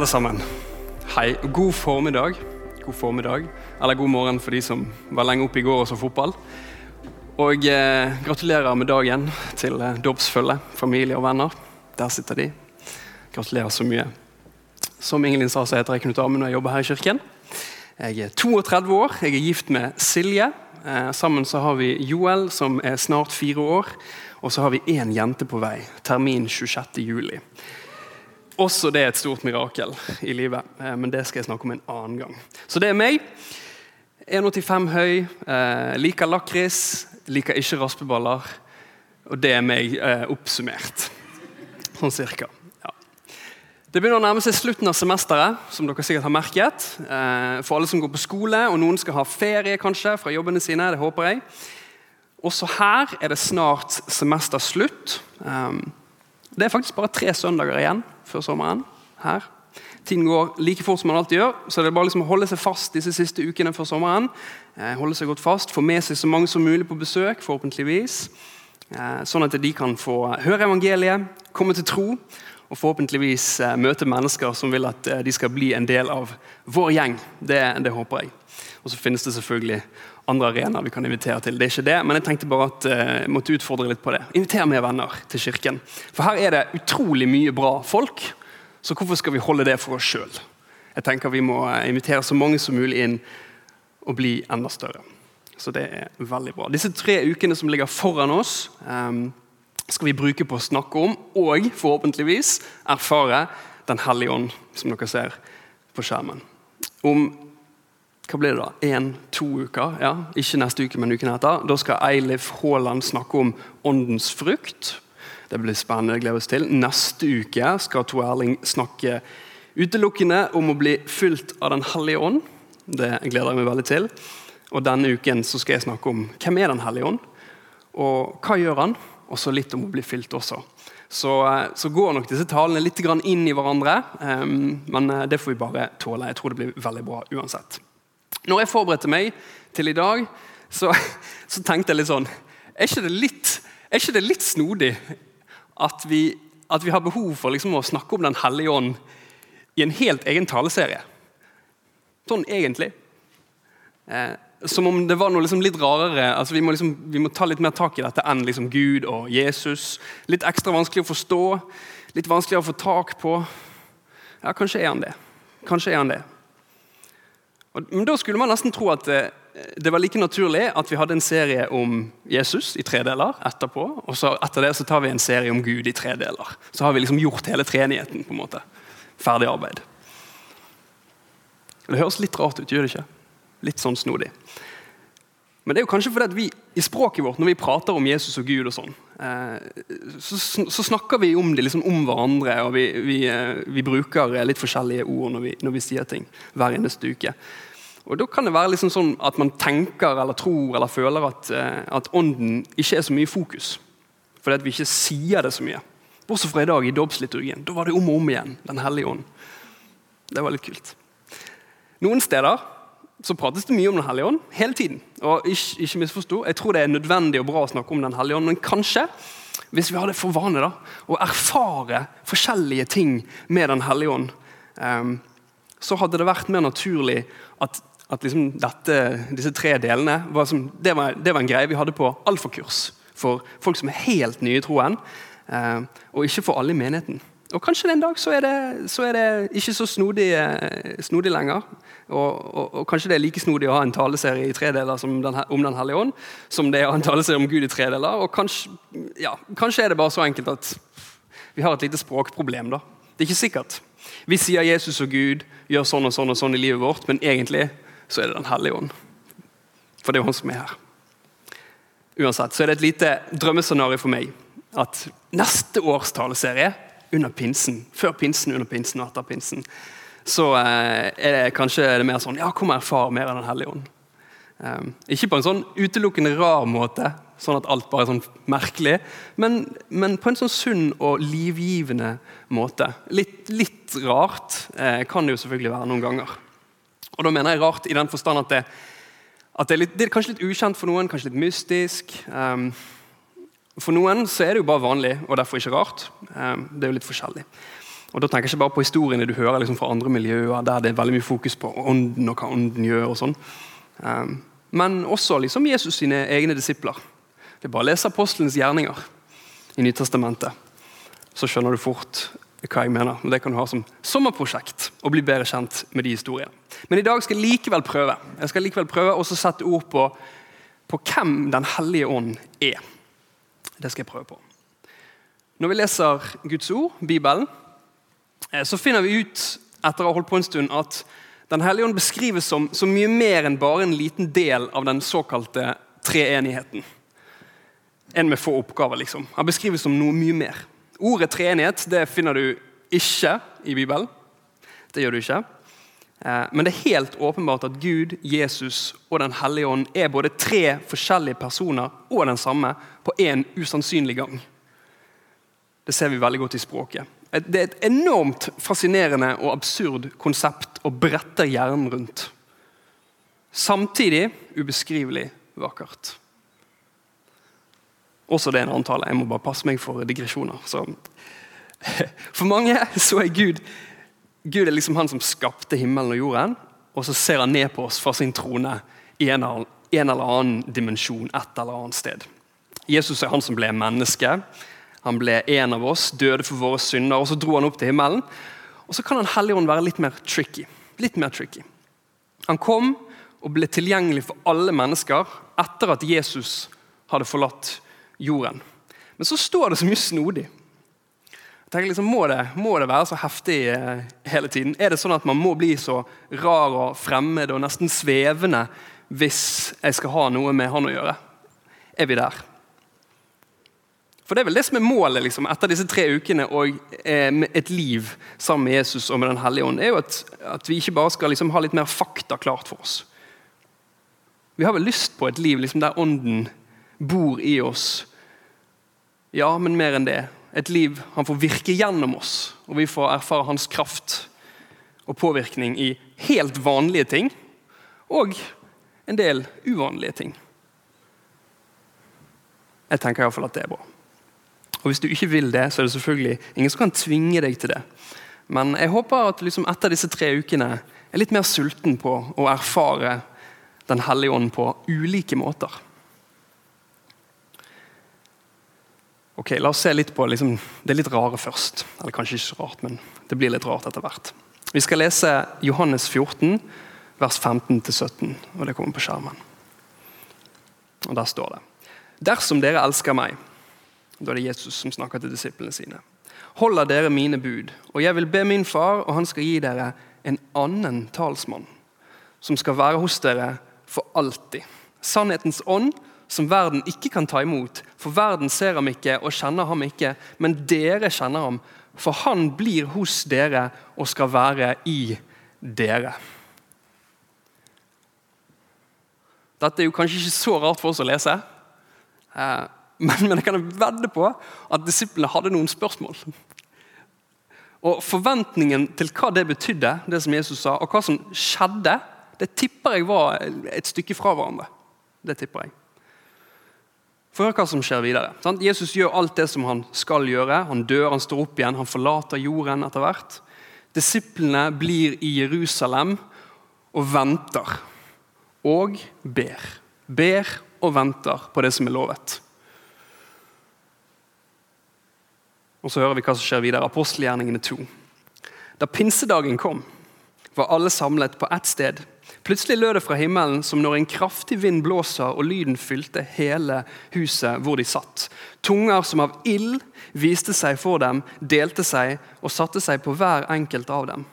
alle sammen. Hei. God formiddag. God formiddag. Eller god morgen for de som var lenge oppe i går og så fotball. Og eh, gratulerer med dagen til eh, dåpsfølget, familie og venner. Der sitter de. Gratulerer så mye. Som Ingelin sa, så heter jeg Knut Amund og jeg jobber her i kirken. Jeg er 32 år, jeg er gift med Silje. Eh, sammen så har vi Joel, som er snart fire år. Og så har vi én jente på vei. Termin 26. juli. Også det er et stort mirakel i livet, eh, men det skal jeg snakke om en annen gang. Så det er meg. 1,85 høy, eh, liker lakris, liker ikke raspeballer. Og det er meg eh, oppsummert. Sånn cirka. Ja. Det begynner å nærme seg slutten av semesteret, som dere sikkert har merket. For alle som går på skole, og noen skal ha ferie kanskje fra jobbene sine. det håper jeg. Også her er det snart semesterslutt. Um, det er faktisk bare tre søndager igjen før sommeren. her. Tiden går like fort som man alltid gjør, så det er bare liksom å holde seg fast disse siste ukene før sommeren. Eh, holde seg godt fast, Få med seg så mange som mulig på besøk, forhåpentligvis. Eh, sånn at de kan få høre evangeliet, komme til tro og forhåpentligvis eh, møte mennesker som vil at de skal bli en del av vår gjeng. Det, det håper jeg. Og så finnes det selvfølgelig andre arenaer vi kan invitere til. Det er ikke det, men jeg tenkte bare at jeg eh, måtte utfordre litt på det. Inviter mer venner til kirken. For her er det utrolig mye bra folk, så hvorfor skal vi holde det for oss sjøl? Jeg tenker vi må eh, invitere så mange som mulig inn og bli enda større. Så det er veldig bra. Disse tre ukene som ligger foran oss, um, skal vi bruke på å snakke om og forhåpentligvis erfare Den hellige ånd, som dere ser på skjermen. Om hva blir det da? En-to uker? ja, Ikke neste uke, men uken etter. Da skal Eilif Haaland snakke om åndens frukt. Det blir spennende. jeg gleder oss til. Neste uke skal Tor Erling snakke utelukkende om å bli fylt av Den hellige ånd. Det gleder jeg meg veldig til. Og Denne uken så skal jeg snakke om hvem er Den hellige ånd, og hva gjør han? Og så litt om å bli fylt også. Så, eh, så, går nok disse talene litt inn i hverandre, um, men eh, det får vi bare tåle. Jeg tror det blir veldig bra uansett. Når jeg forberedte meg til i dag, så, så tenkte jeg litt sånn Er ikke det litt, ikke det litt snodig at vi, at vi, har behov for liksom å snakke om Den hellige ånd i en helt egen taleserie? Sånn egentlig. Eh, som om det var noe liksom litt rarere. altså vi må, liksom, vi må, ta litt mer tak i dette enn liksom Gud og Jesus. Litt ekstra vanskelig å forstå, litt vanskeligere å få tak på. Ja, kanskje er han det. Kanskje er han det. Men Da skulle man nesten tro at eh, det var like naturlig at vi hadde en serie om Jesus i tre deler etterpå. Og så etter det så tar vi en serie om Gud i tre deler. Så har vi liksom gjort hele treenigheten. på en måte. Ferdig arbeid. Det høres litt rart ut, gjør det ikke? Litt sånn snodig. Men det er jo kanskje fordi at vi i språket vårt, når vi prater om Jesus og Gud, og sånn, eh, så, snakker vi om det liksom om hverandre. og vi, vi, eh, vi bruker litt forskjellige ord når vi, når vi, sier ting hver eneste uke. Og Da kan det være liksom sånn at man tenker eller tror eller føler at, eh, at ånden ikke er så mye i fokus. Fordi at vi ikke sier det så mye. Bortsett fra i dag i dåpsliturgien. Da var det om og om igjen. Den hellige ånd. Det var litt kult. Noen steder så prates det mye om Den hellige ånd hele tiden. Og ikke, ikke misforstå, Jeg tror det er nødvendig og bra å snakke om Den hellige ånd, men kanskje hvis vi har det for vane da, å erfare forskjellige ting med Den hellige ånd, um, så hadde det vært mer naturlig at, at liksom dette, disse tre delene var som, det, var, det, var, en greie vi hadde på alfakurs for folk som er helt nye i troen, um, og ikke for alle i menigheten. Og Kanskje en dag så er det, så er det ikke så snodig, eh, snodig lenger. Og, og, og, Kanskje det er like snodig å ha en taleserie i tre deler om Den hellige ånd som det er å ha en taleserie om Gud i tre deler. Og kanskje, ja, kanskje er det bare så enkelt at vi har et lite språkproblem. da. Det er ikke sikkert. Vi sier Jesus og Gud gjør sånn og sånn og sånn i livet vårt, men egentlig så er det Den hellige ånd. For det er jo han som er her. Uansett så er det et lite drømmescenario for meg at neste års taleserie under pinsen, før pinsen, under pinsen og etter pinsen, så eh, er det kanskje det mer sånn Ja, kom og erfar mer av Den hellige ånd. Um, ikke på en sånn utelukkende rar måte, sånn at alt bare er sånn merkelig, men, men på en sånn sunn og livgivende måte. Litt, litt rart eh, kan det jo selvfølgelig være noen ganger. Og da mener jeg rart i den forstand at det, at det, er, litt, det er kanskje litt ukjent for noen, kanskje litt mystisk. Um, for noen så er det jo bare vanlig, og derfor ikke rart. Um, det er jo litt forskjellig. Og Da tenker jeg ikke bare på historiene du hører liksom fra andre miljøer, der det er veldig mye fokus på ånden og hva ånden gjør. og sånn. Um, men også liksom Jesus sine egne disipler. Det er bare å lese apostelens gjerninger i Nytestamentet, så skjønner du fort hva jeg mener. Og Det kan du ha som sommerprosjekt å bli bedre kjent med de historiene. Men i dag skal jeg likevel prøve Jeg skal likevel prøve å sette ord på, på hvem Den hellige ånd er. Det skal jeg prøve på. Når vi leser Guds ord, Bibelen, så finner vi ut etter å ha holdt på en stund at Den hellige ånd beskrives som, så mye mer enn bare en liten del av den såkalte treenigheten. En med få oppgaver, liksom. Han beskrives som noe mye mer. Ordet treenighet det finner du ikke i Bibelen. Det gjør du ikke. Eh, men det er helt åpenbart at Gud, Jesus og Den hellige ånd er både tre forskjellige personer og den samme på én usannsynlig gang. Det ser vi veldig godt i språket. Det er et enormt fascinerende og absurd konsept og bretter hjernen rundt. Samtidig ubeskrivelig vakkert. Også det er en annen tale. Jeg må bare passe meg for digresjoner. Så. For mange så er Gud Gud er liksom han som skapte himmelen og jorden, og så ser han ned på oss fra sin trone i en, eller annen dimensjon et eller annet sted. Jesus er han som ble menneske. Han ble en av oss, døde for våre synder, og så dro han opp til himmelen. Og så kan Den hellige ånd være litt mer tricky. Litt mer tricky. Han kom og ble tilgjengelig for alle mennesker etter at Jesus hadde forlatt jorden. Men så står det så mye snodig. Jeg tenker liksom, må det, må det være så heftig eh, hele tiden? Er det sånn at man må bli så rar og fremmed og nesten svevende hvis jeg skal ha noe med han å gjøre? Er vi der? For Det er vel det som er målet liksom, etter disse tre ukene og eh, et liv sammen med Jesus og med Den hellige ånd. er jo at, at vi ikke bare skal liksom, ha litt mer fakta klart for oss. Vi har vel lyst på et liv liksom, der ånden bor i oss ja, men mer enn det. Et liv han får virke gjennom oss, og vi får erfare hans kraft og påvirkning i helt vanlige ting og en del uvanlige ting. Jeg tenker iallfall at det er bra. Og Hvis du ikke vil det, så er det selvfølgelig ingen som kan tvinge deg til det. Men jeg håper at liksom etter disse tre ukene er litt mer sulten på å erfare Den hellige ånd på ulike måter. Ok, La oss se litt på liksom, det litt rare først. Eller kanskje ikke så rart, men det blir litt rart etter hvert. Vi skal lese Johannes 14, vers 15-17, og det kommer på skjermen. Og Der står det Dersom dere elsker meg, da er det Jesus som snakker til disiplene sine, holder dere mine bud, og jeg vil be min far, og han skal gi dere en annen talsmann, som skal være hos dere for alltid. Sannhetens ånd, som verden ikke kan ta imot. For verden ser ham ikke og kjenner ham ikke, men dere kjenner ham. For han blir hos dere og skal være i dere. Dette er jo kanskje ikke så rart for oss å lese, eh, men, men jeg kan vedde på at disiplene hadde noen spørsmål. Og Forventningen til hva det betydde, det som Jesus sa, og hva som skjedde, det tipper jeg var et stykke fra hverandre. Det tipper jeg. For hør hva som skjer videre. Sant? Jesus gjør alt det som han skal gjøre. Han dør, han står opp igjen, han forlater jorden etter hvert. Disiplene blir i Jerusalem og venter. Og ber. Ber og venter på det som er lovet. Og Så hører vi hva som skjer videre. Apostelgjerningene 2. Da pinsedagen kom, var alle samlet på ett sted. Plutselig lød det fra himmelen som når en kraftig vind blåser, og lyden fylte hele huset hvor de satt. Tunger som av ild viste seg for dem, delte seg og satte seg på hver enkelt av dem.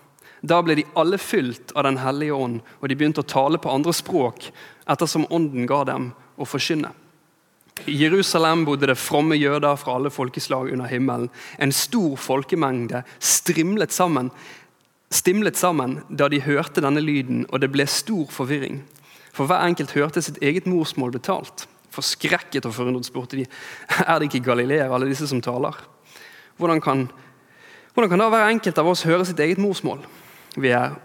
Da ble de alle fylt av Den hellige ånd, og de begynte å tale på andre språk ettersom ånden ga dem å forkynne. I Jerusalem bodde det fromme jøder fra alle folkeslag under himmelen. En stor folkemengde strimlet sammen stimlet sammen da de hørte denne lyden, og det ble stor forvirring. For hver enkelt hørte sitt eget morsmål betalt. Forskrekket og forundret spurte de er det ikke galileer, alle disse som taler. Hvordan kan, hvordan kan da hver enkelt av oss høre sitt eget morsmål? Vi er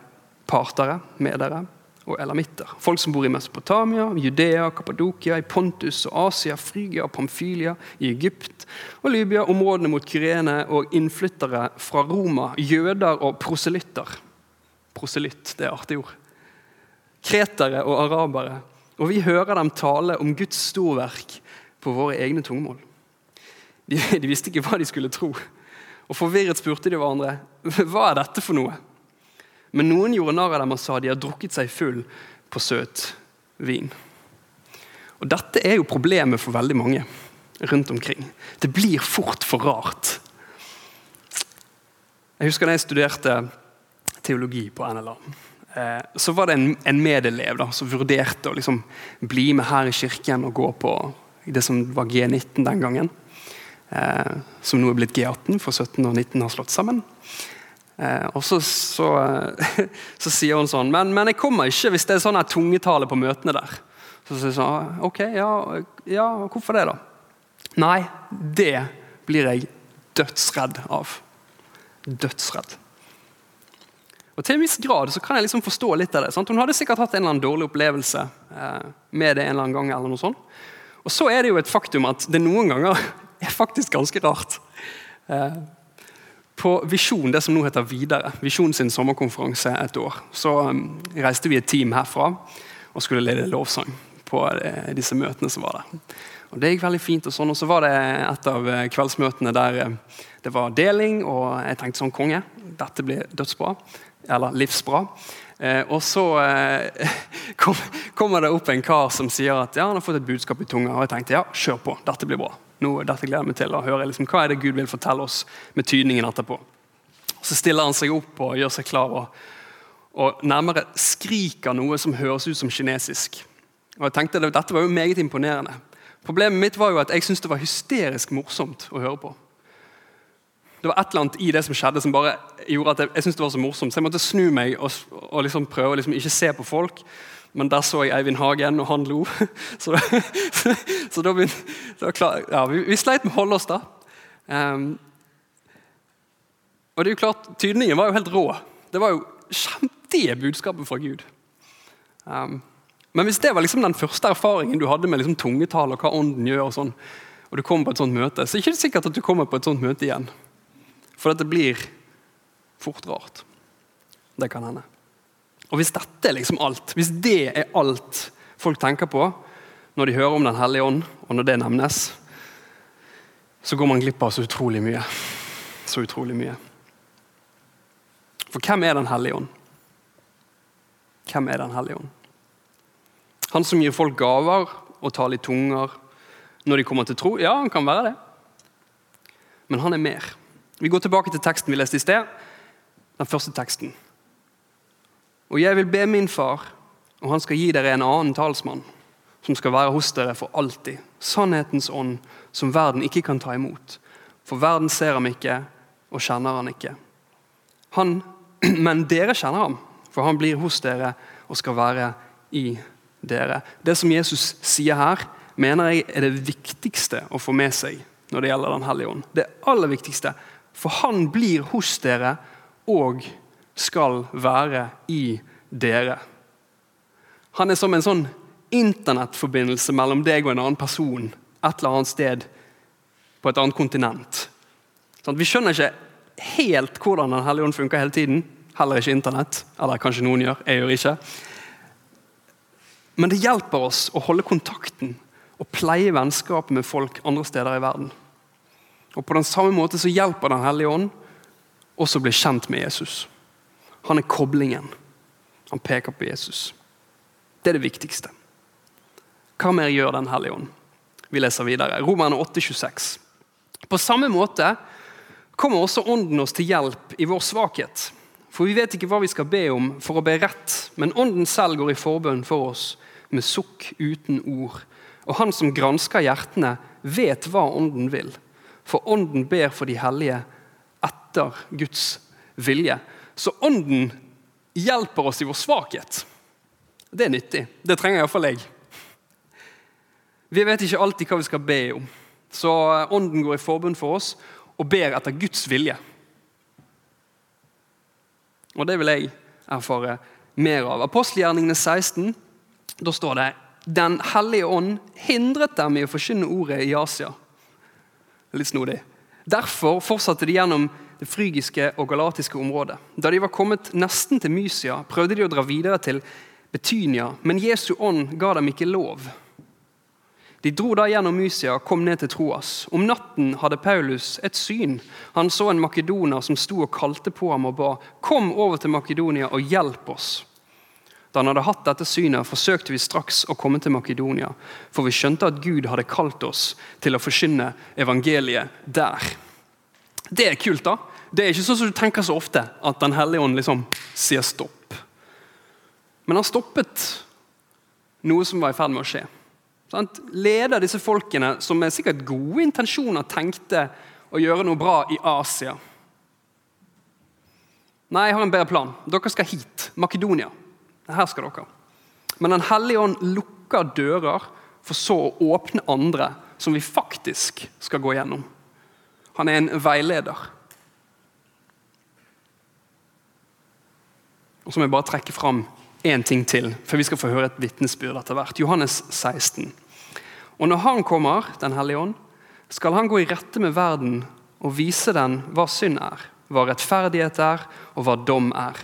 partere med dere, og elamitter. Folk som bor i Mesopotamia, Judea, Kappadokia, i Pontus og Asia, Frygia, Pamfylia, i Egypt og Libya, områdene mot Kyrene og innflyttere fra Roma, jøder og proselytter. Proselytt, det er artig ord. Kretere og arabere. Og vi hører dem tale om Guds storverk på våre egne tungemål. De, de visste ikke hva de skulle tro. Og Forvirret spurte de hverandre hva er dette for noe. Men noen gjorde narr av dem og sa de har drukket seg full på søt vin. Og Dette er jo problemet for veldig mange rundt omkring. Det blir fort for rart. Jeg husker da jeg studerte teologi på NLA. Eh, så var det en, medelev da, som vurderte å liksom bli med her i kirken og gå på det som var G19 den gangen. Eh, som nå er blitt G18, for 17 og 19 har slått sammen. Eh, og så, så, så, sier hun sånn men, men, jeg kommer ikke hvis det er sånn tungetale på møtene der. Så sier hun sånn, ok, ja, ja, hvorfor det, da? Nei, det blir jeg dødsredd av. Dødsredd. Og Til en viss grad så kan jeg liksom forstå litt av det. Sant? Hun hadde sikkert hatt en eller annen dårlig opplevelse eh, med det en eller annen gang. eller noe sånt. Og så er det jo et faktum at det noen ganger er faktisk ganske rart. Eh, på Visjon, det som nå heter Videre, Visjon sin sommerkonferanse et år, så um, reiste vi et team herfra og skulle lede lovsang på uh, disse møtene som var der. Og Det gikk veldig fint. Og sånn, og så var det et av uh, kveldsmøtene der uh, det var deling, og jeg tenkte sånn Konge, dette blir dødsbra. Eller livsbra. Eh, og så eh, kom, kommer det opp en kar som sier at ja, han har fått et budskap i tunga. Og jeg tenkte ja, kjør på, dette blir bra nå, dette gleder jeg meg til å høre. Liksom, hva er det Gud vil fortelle oss med tydningen etterpå? Så stiller han seg opp og gjør seg klar og, og nærmere skriker noe som høres ut som kinesisk. Og jeg tenkte det, Dette var jo meget imponerende. Problemet mitt var jo at jeg syntes det var hysterisk morsomt å høre på. Det var et eller annet i det som skjedde som bare gjorde at jeg, jeg syntes det var så morsomt. Så jeg måtte snu meg og, og liksom prøve å liksom ikke se på folk, men der så jeg Eivind Hagen, og han lo. Så, så, så da begynte ja, vi, vi, sleit med å holde oss, da. Um, og det er jo klart, Tydningen var jo helt rå. Det var jo kjempe budskapet fra Gud. Um, men hvis det var liksom den første erfaringen du hadde med liksom tungetall og hva ånden gjør, og sånn, og du kommer på et sånt møte, så er det ikke sikkert at du kommer på et sånt møte igjen. For det blir fort rart. Det kan hende. Og Hvis dette er liksom alt, hvis det er alt folk tenker på når de hører om Den hellige ånd, og når det nevnes, så går man glipp av så utrolig mye. Så utrolig mye. For hvem er Den hellige ånd? Hvem er Den hellige ånd? Han som gir folk gaver og taler i tunger når de kommer til tro? Ja, han kan være det. Men han er mer. Vi går tilbake til teksten vi leste i sted. Den første teksten. Og jeg vil be min far, og han skal gi dere en annen talsmann, som skal være hos dere for alltid. Sannhetens ånd, som verden ikke kan ta imot. For verden ser ham ikke og kjenner han ikke. Han, men dere kjenner ham, for han blir hos dere og skal være i dere. Det som Jesus sier her, mener jeg er det viktigste å få med seg når det gjelder Den hellige ånd. Det aller viktigste. For han blir hos dere og skal være i dere. Han er som en sånn internettforbindelse mellom deg og en annen person et eller annet sted på et annet kontinent. Sånn, vi skjønner ikke helt hvordan Den hellige ånd funker hele tiden. Heller ikke Internett. Eller kanskje noen gjør. Jeg gjør ikke. Men det hjelper oss å holde kontakten og pleie vennskapet med folk andre steder i verden. Og På den samme måte så hjelper Den hellige ånd oss å bli kjent med Jesus. Han er koblingen. Han peker på Jesus. Det er det viktigste. Hva mer gjør Den hellige ånd? Vi leser videre. Romerne 8,26. På samme måte kommer også Ånden oss til hjelp i vår svakhet. For vi vet ikke hva vi skal be om for å be rett, men Ånden selv går i forbønn for oss med sukk uten ord. Og Han som gransker hjertene, vet hva Ånden vil. For Ånden ber for de hellige etter Guds vilje. Så Ånden hjelper oss i vår svakhet. Det er nyttig. Det trenger iallfall jeg. Vi vet ikke alltid hva vi skal be om, så Ånden går i forbund for oss og ber etter Guds vilje. Og det vil jeg erfare mer av. Apostelgjerningene 16, da står det Den hellige ånd hindret dem i å forkynne ordet i Asia. Litt snodig. Derfor fortsatte de gjennom det frygiske og galatiske området. Da de var kommet nesten til Mysia, prøvde de å dra videre til Betynia, men Jesu ånd ga dem ikke lov. De dro da gjennom Mysia og kom ned til Troas. Om natten hadde Paulus et syn. Han så en makedoner som sto og kalte på ham og ba, 'Kom over til Makedonia og hjelp oss.' Da han hadde hatt dette synet, forsøkte vi straks å komme til Makedonia, for vi skjønte at Gud hadde kalt oss til å forkynne evangeliet der. Det er kult, da. Det er ikke sånn som du tenker så ofte, at Den hellige ånd liksom sier stopp. Men han stoppet noe som var i ferd med å skje. Leder disse folkene, som med sikkert gode intensjoner tenkte å gjøre noe bra i Asia. Nei, jeg har en bedre plan. Dere skal hit. Makedonia. Her skal dere. Men Den hellige ånd lukker dører for så å åpne andre som vi faktisk skal gå gjennom. Han er en veileder. Og så må jeg bare trekke fram én ting til, for vi skal få høre et vitnesbyrd etter hvert. Johannes 16. Og når Han kommer, Den hellige ånd, skal han gå i rette med verden og vise den hva synd er, hva rettferdighet er, og hva dom er.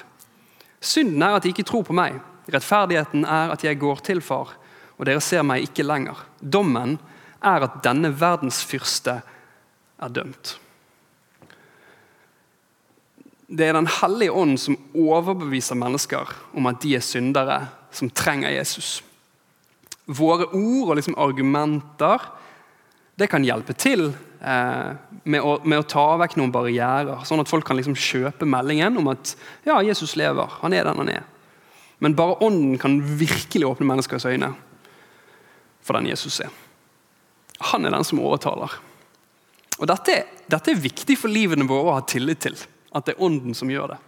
Synden er at de ikke tror på meg. Rettferdigheten er at jeg går til Far, og dere ser meg ikke lenger. Dommen er at denne verdens fyrste er dømt. Det er Den hellige ånd som overbeviser mennesker om at de er syndere som trenger Jesus. Våre ord og liksom argumenter det kan hjelpe til eh, med, å, med, å, ta vekk noen barrierer, sånn at folk kan liksom kjøpe meldingen om at ja, Jesus lever, han er den han er. Men bare Ånden kan virkelig åpne menneskers øyne for den Jesus er. Han er den som overtaler. Og dette, dette er viktig for livene våre å ha tillit til. At det er Ånden som gjør det.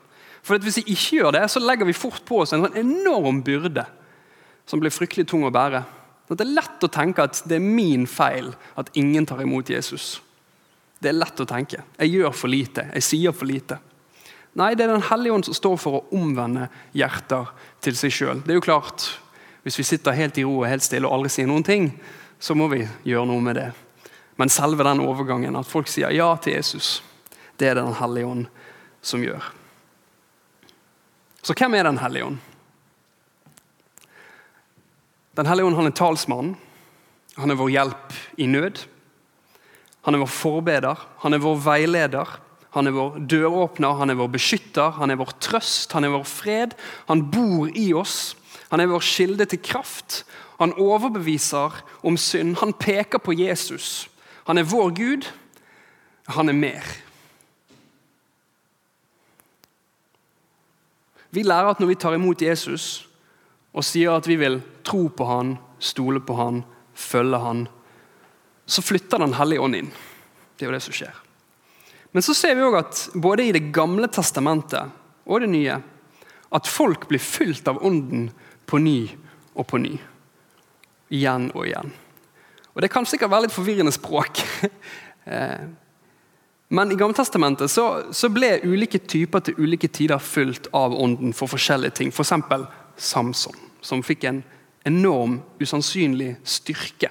For Hvis vi ikke gjør det, så legger vi fort på oss en sånn enorm byrde som blir fryktelig tung å bære. Det er lett å tenke at det er min feil at ingen tar imot Jesus. Det er lett å tenke. Jeg gjør for lite. Jeg sier for lite. Nei, det er Den hellige ånd som står for å omvende hjerter til seg sjøl. Det er jo klart, hvis vi sitter helt i ro og helt stille og aldri sier noen ting, så må vi gjøre noe med det. Men selve den overgangen, at folk sier ja til Jesus, det er Den hellige ånd som gjør. Så hvem er Den hellige ånd? Den hellige ånd han er talsmann. Han er vår hjelp i nød. Han er vår forbeder, han er vår veileder. Han er vår døråpner, han er vår beskytter, han er vår trøst, han er vår fred. Han bor i oss. Han er vår kilde til kraft. Han overbeviser om synd. Han peker på Jesus. Han er vår Gud. Han er mer. Vi lærer at når vi tar imot Jesus og sier at vi vil tro på han, stole på han, følge han, så flytter Den hellige ånd inn. Det er jo det som skjer. Men så ser vi òg at både i Det gamle testamentet og det nye at folk blir fylt av Ånden på ny og på ny. Igjen og igjen. Og Det kan sikkert være litt forvirrende språk. Men i Gammeltestamentet så, så ble ulike typer til ulike tider fulgt av ånden for forskjellige ting. F.eks. For Samson, som fikk en enorm, usannsynlig styrke.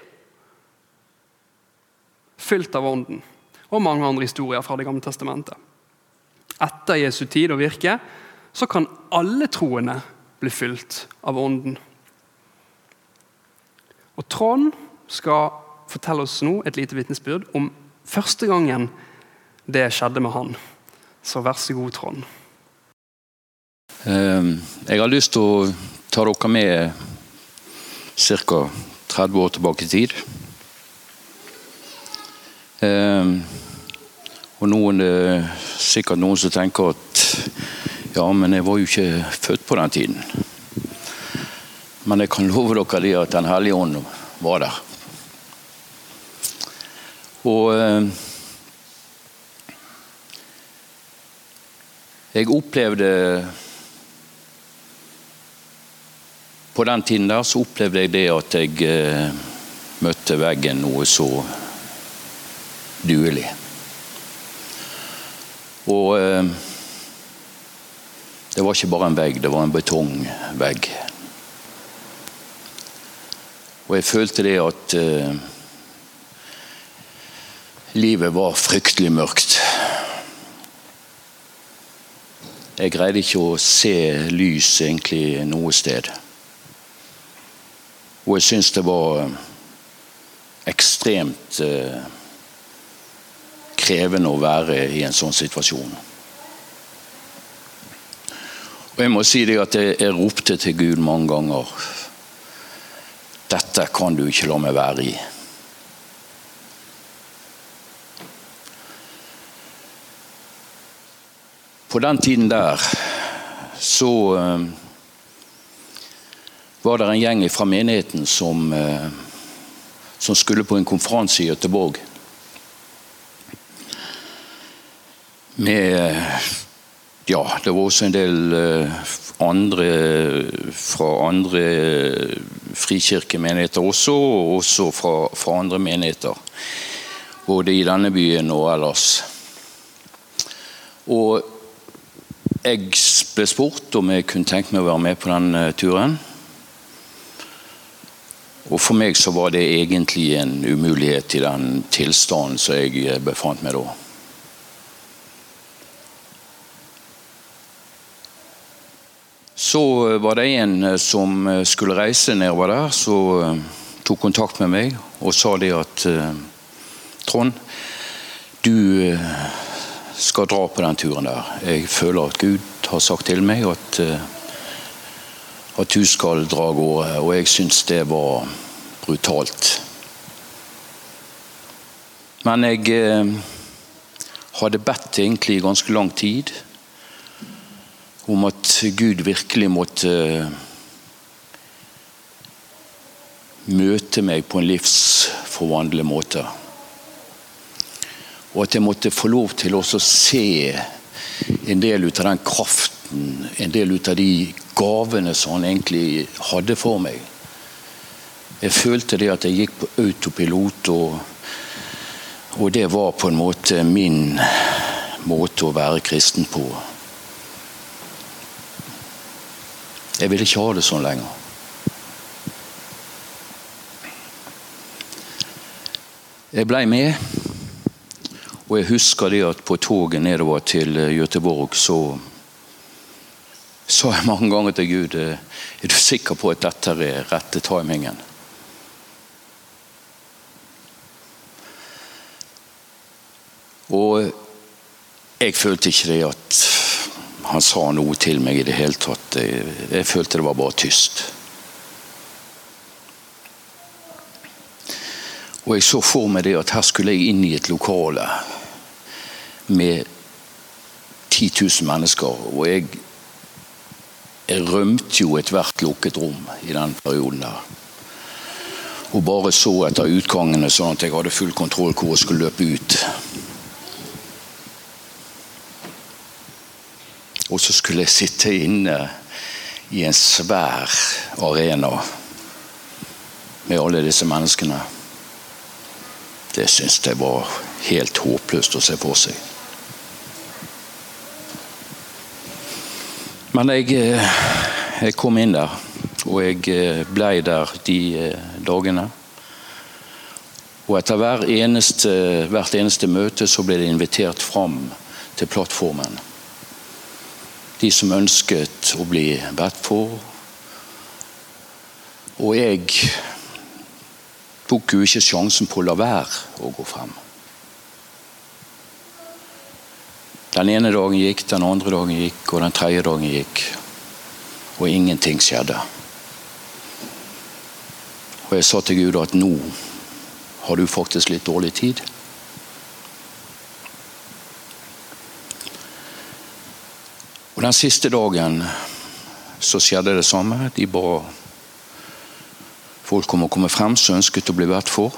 Fylt av ånden. Og mange andre historier fra Det gamle testamentet. Etter Jesu tid og virke så kan alle troende bli fylt av ånden. Og Trond skal fortelle oss nå et lite vitnesbyrd om første gangen det skjedde med han. Så vær så god, Trond. Ehm, jeg har lyst til å ta dere med ca. 30 år tilbake i tid. Ehm, og noen, sikkert noen som tenker at ja, men jeg var jo ikke født på den tiden. Men jeg kan love dere det at Den hellige ånd var der. Og Jeg opplevde På den tiden der så opplevde jeg det at jeg eh, møtte veggen noe så duelig. Og eh, Det var ikke bare en vegg, det var en betongvegg. Og jeg følte det at uh, livet var fryktelig mørkt. Jeg greide ikke å se lys egentlig noe sted. Og jeg syns det var eh, ekstremt eh, krevende å være i en sånn situasjon. Og jeg må si det at jeg, jeg ropte til Gud mange ganger. Dette kan du ikke la meg være i. På den tiden der så uh, var det en gjeng fra menigheten som, uh, som skulle på en konferanse i Göteborg. Med ja, det var også en del eh, andre fra andre frikirkemenigheter også, og også fra, fra andre menigheter. Både i denne byen og ellers. Og jeg ble spurt om jeg kunne tenke meg å være med på den eh, turen. Og for meg så var det egentlig en umulighet i den tilstanden som jeg eh, befant meg da. Så var det en eh, som eh, skulle reise nedover der, som eh, tok kontakt med meg og sa det at Trond, du skal dra på den turen der. Jeg føler at Gud har sagt til meg at, at du skal dra av gårde, og jeg syns det var brutalt. Men jeg hadde bedt egentlig i ganske lang tid om at Gud virkelig måtte eh, møte meg på en livsforvandlende måte. Og at jeg måtte få lov til å se en del ut av den kraften, en del ut av de gavene som han egentlig hadde for meg. Jeg følte det at jeg gikk på autopilot, og, og det var på en måte min måte å være kristen på. Jeg vil ikke ha det sånn lenger. Jeg blei med, og jeg husker det at på toget nedover til eh, Göteborg så sa jeg mange ganger til Gud eh, Er du sikker på at dette er rette timingen? Og jeg følte ikke det at han sa noe til meg i det hele tatt. Jeg følte det var bare tyst. Og jeg så for meg det at her skulle jeg inn i et lokale med 10 000 mennesker. Og jeg, jeg rømte jo ethvert lukket rom i den perioden der. Og bare så etter utgangene, sånn at jeg hadde full kontroll hvor jeg skulle løpe ut. Og så skulle jeg sitte inne i en svær arena med alle disse menneskene. Det syns jeg var helt håpløst å se for seg. Men jeg, eh, jeg kom inn der, og jeg ble der de eh, dagene. Og etter hver eneste, hvert eneste møte så ble det invitert fram til plattformen de som ønsket å bli bedt for. Og jeg tok jo ikke sjansen på å la være å gå frem. Den ene dagen gikk, den andre dagen gikk, og den tredje dagen gikk. Og ingenting skjedde. Og jeg sa til Gud at nå har du faktisk litt dårlig tid. Og Den siste dagen så skjedde det samme. De ba folk om å komme frem som ønsket å bli vært for.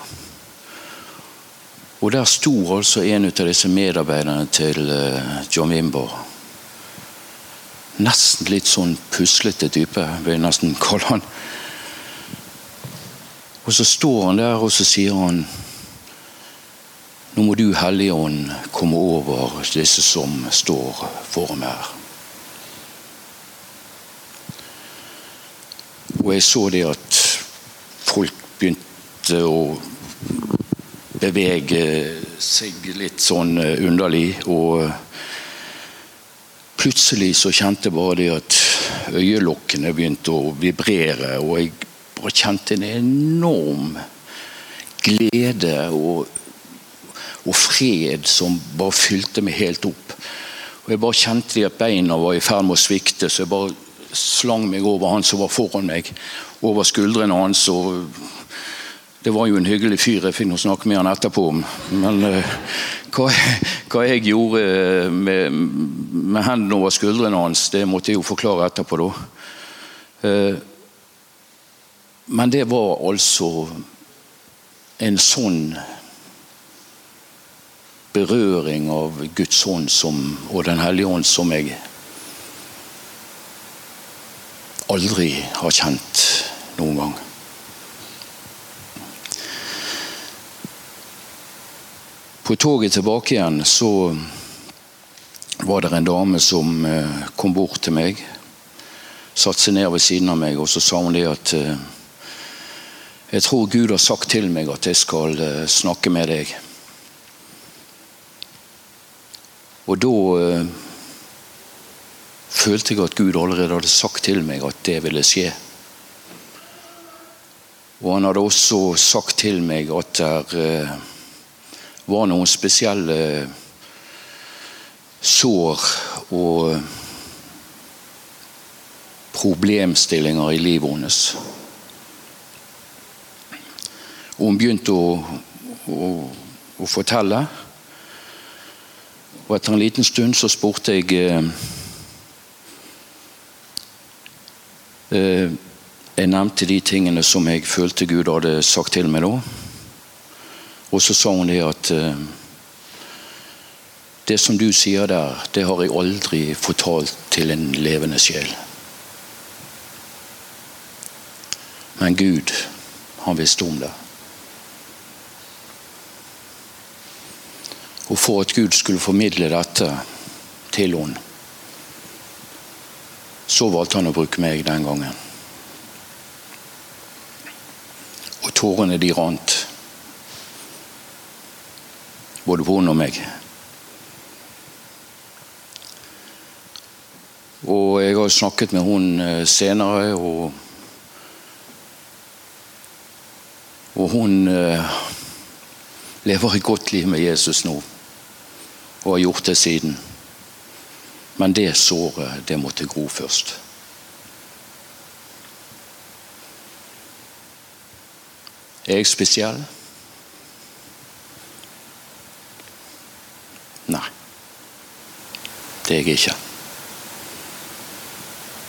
Og der sto altså en av disse medarbeiderne til eh, John Wimbo. Nesten litt sånn puslete type, vil jeg nesten kalle han. Og så står han der, og så sier han Nå må du, Helligånd, komme over disse som står foran her. Og jeg så det at folk begynte å bevege seg litt sånn eh, underlig. Og plutselig så kjente jeg bare det at øyelokkene begynte å vibrere. Og jeg bare kjente en enorm glede og, og fred som bare fylte meg helt opp. Og Jeg bare kjente at beina var i ferd med å svikte, så jeg bare slang meg over han som var foran meg. Over skuldrene hans. og det var jo en hyggelig fyr, jeg fikk å snakke med han etterpå om. Men uh, hva, hva, jeg gjorde med, med hendene over skuldrene hans, det måtte jeg jo forklare etterpå, da. Uh, men det var altså en sånn berøring av Guds hånd som, og Den hellige ånd som jeg aldri har kjent noen gang. På toget tilbake igjen så var det en dame som eh, kom bort til meg. Satte seg ned ved siden av meg, og så sa hun det at eh, Jeg tror Gud har sagt til meg at jeg skal eh, snakke med deg. Og da følte jeg at Gud allerede hadde sagt til meg at det ville skje. Og han hadde også sagt til meg at det eh, var noen spesielle sår og problemstillinger i livet hennes. Og hun begynte å, å, å fortelle. Og etter en liten stund så spurte jeg eh, eh, Jeg nevnte de tingene som jeg følte Gud hadde sagt til meg da. Og så sa hun det at eh, det som du sier der, det har jeg aldri fortalt til en levende sjel. Men Gud, han visste om det. Og for at Gud skulle formidle dette til henne, så valgte han å bruke meg den gangen. Og tårene de rant. Både på henne og meg. Og jeg har snakket med henne eh, senere, og Og hun eh, lever et godt liv med Jesus nå og har gjort det siden. Men det såret, det måtte gro først. Er jeg spesiell? Nei. Det er jeg ikke.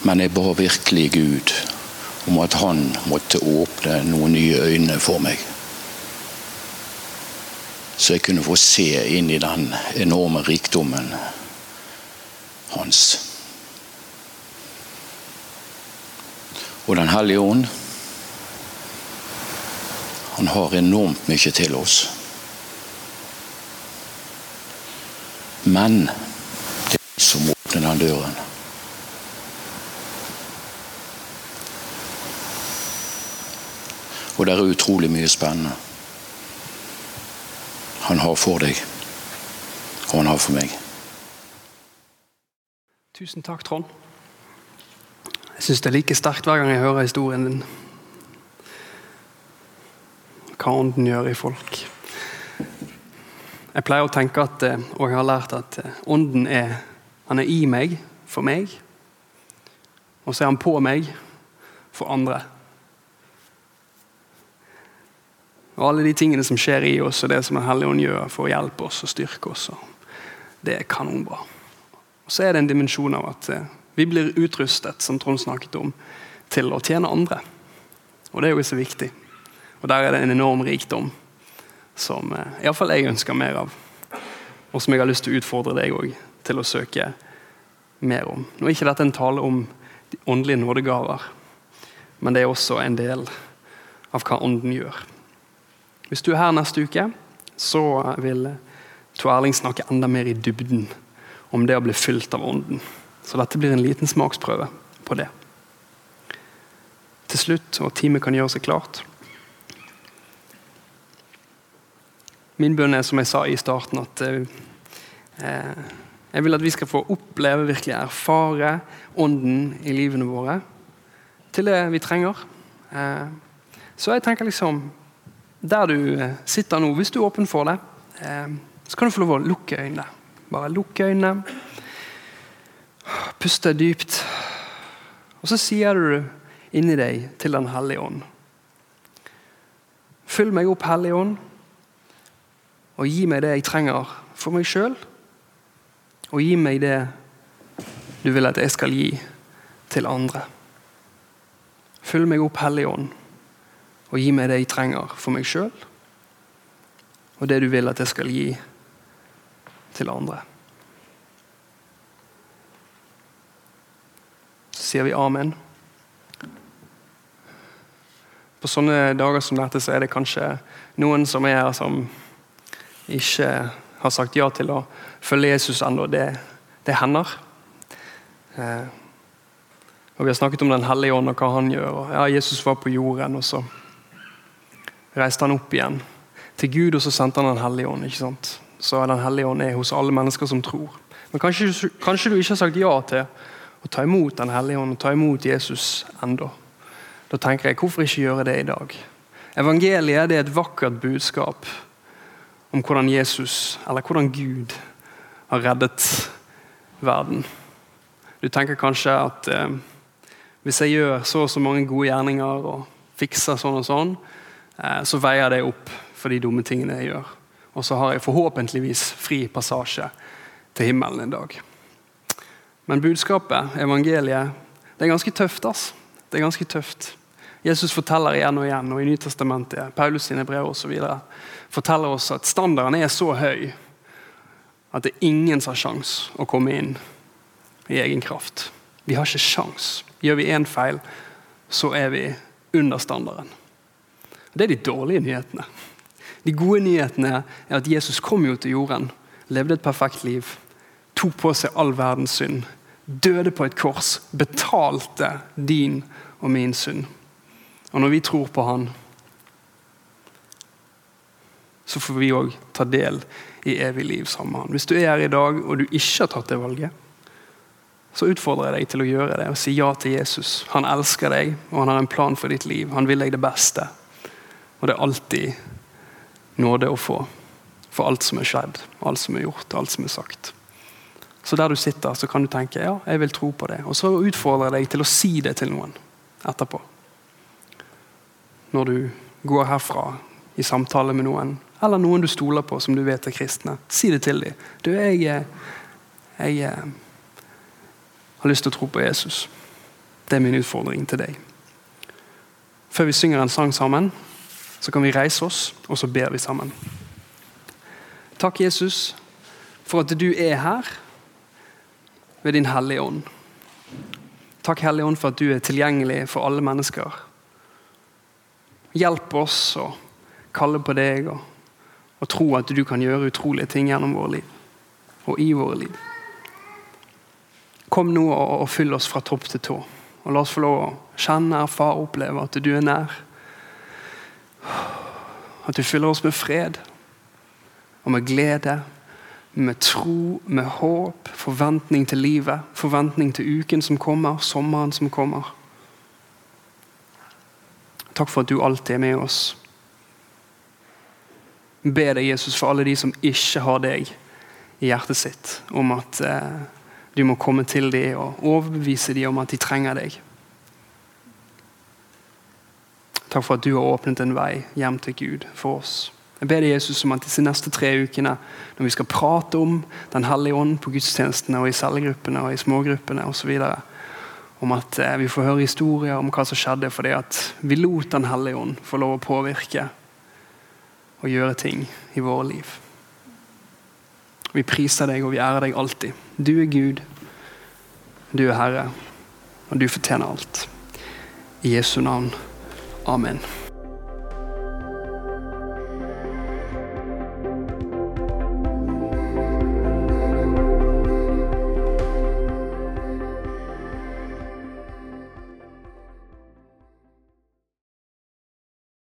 Men jeg ba virkelig Gud om at han måtte åpne noen nye øyne for meg så jeg kunne få se inn i den enorme rikdommen hans. Og Den hellige ånd, han har enormt mye til oss. Men det er vi som åpner den døren. Og det er utrolig mye spennende han har for deg, og han har for meg. Tusen takk, Trond. Jeg syns det er like sterkt hver gang jeg hører historien din. Hva ånden gjør i folk. Jeg pleier å tenke at, eh, og jeg har lært at eh, ånden er, er i meg for meg. Og så er han på meg for andre. Og alle de tingene som skjer i oss, og det som Den hellige ånd gjør for å hjelpe oss og styrke oss, det er kanonbra. Og Så er det en dimensjon av at eh, vi blir utrustet, som Trond snakket om, til å tjene andre. Og det er jo så viktig. Og der er det en enorm rikdom som eh, iallfall jeg ønsker mer av. Og som jeg har lyst til å utfordre deg òg til å søke mer om. Nå er ikke dette en tale om de åndelige nådegaver, men det er også en del av hva ånden gjør. Hvis du er her neste uke, så vil Tor Erling snakke enda mer i dybden om det å bli fylt av Ånden. Så dette blir en liten smaksprøve på det. til slutt, og teamet kan gjøre seg klart. Min bønn er, som jeg sa i starten, at eh, jeg vil at vi skal få oppleve, virkelig erfare Ånden i livene våre til det vi trenger. Eh, så jeg tenker liksom Der du eh, sitter nå, hvis du er åpen for det, eh, så kan du få lov å lukke øynene. Bare lukke øynene. Puste dypt. Og så sier du inni deg til Den hellige ånd. Fyll meg opp, Hellige ånd, og gi meg det jeg trenger for meg sjøl. Og gi meg det du vil at jeg skal gi til andre. Fyll meg opp, Hellige Ånd, og gi meg det jeg trenger for meg sjøl, og det du vil at jeg skal gi til andre. Så sier vi amen. På sånne dager som dette så er det kanskje noen som er her som ikke har sagt ja til å følge Jesus ennå. Det, det hender. Eh, og Vi har snakket om Den hellige ånd og hva han gjør. Og, ja, Jesus var på jorden, og så reiste han opp igjen til Gud, og så sendte han Den hellige ånd. ikke sant? Så Den hellige ånd er hos alle mennesker som tror. Men kanskje, kanskje du ikke har sagt ja til å ta imot Den hellige ånd og ta imot Jesus ennå. Da tenker jeg, hvorfor ikke gjøre det i dag? Evangeliet det er et vakkert budskap om hvordan Jesus, eller hvordan Gud, har reddet verden. Du tenker kanskje at eh, hvis jeg gjør så og så mange gode gjerninger og fikser sånn og sånn, eh, så veier det opp for de dumme tingene jeg gjør. Og så har jeg forhåpentligvis fri passasje til himmelen en dag. Men budskapet, evangeliet, det er ganske tøft. ass. Det er ganske tøft. Jesus forteller igjen og igjen, og i Nytestamentet, Paulus sine brev osv. forteller oss at standarden er så høy at det er ingen som har sjans å komme inn i egen kraft. Vi har ikke sjans. Gjør vi én feil, så er vi under standarden. Det er de dårlige nyhetene. De gode nyhetene er at Jesus kom jo til jorden, levde et perfekt liv, tok på seg all verdens synd, døde på et kors, betalte din og min synd. Og når vi tror på Han, så får vi òg ta del i evig liv sammen med Han. Hvis du er her i dag og du ikke har tatt det valget, så utfordrer jeg deg til å gjøre det og si ja til Jesus. Han elsker deg, og han har en plan for ditt liv. Han vil deg det beste. Og det er alltid nåde å få for alt som er skjedd, alt som er gjort, alt som er sagt. Så der du sitter, så kan du tenke ja, jeg vil tro på det. Og så utfordrer jeg deg til å si det til noen etterpå når du går herfra i samtale med noen, eller noen du stoler på som du vet er kristne. Si det til dem. Du, jeg, jeg, jeg har lyst til å tro på Jesus. Det er min utfordring til deg. Før vi synger en sang sammen, så kan vi reise oss, og så ber vi sammen. Takk, Jesus, for at du er her ved din Hellige Ånd. Takk, Hellige Ånd, for at du er tilgjengelig for alle mennesker. Hjelp oss å kalle på deg og, og tro at du kan gjøre utrolige ting gjennom våre liv og i våre liv. Kom nå og, og fyll oss fra topp til tå. Og La oss få lov å kjenne, erfare og oppleve at du er nær. At du fyller oss med fred og med glede, med tro, med håp, forventning til livet, forventning til uken som kommer, sommeren som kommer. Takk for at du alltid er med oss. Be deg, Jesus, for alle de som ikke har deg i hjertet sitt, om at eh, du må komme til dem og overbevise dem om at de trenger deg. Takk for at du har åpnet en vei hjem til Gud for oss. Jeg ber deg, Jesus, om at disse neste tre ukene, når vi skal prate om Den hellige ånd på gudstjenestene og i cellegruppene og i smågruppene osv., om at eh, vi får høre historier om hva som skjedde fordi at vi lot Den hellige ånd få lov å påvirke og gjøre ting i våre liv. Vi priser deg og vi ærer deg alltid. Du er Gud, du er Herre, og du fortjener alt. I Jesu navn. Amen.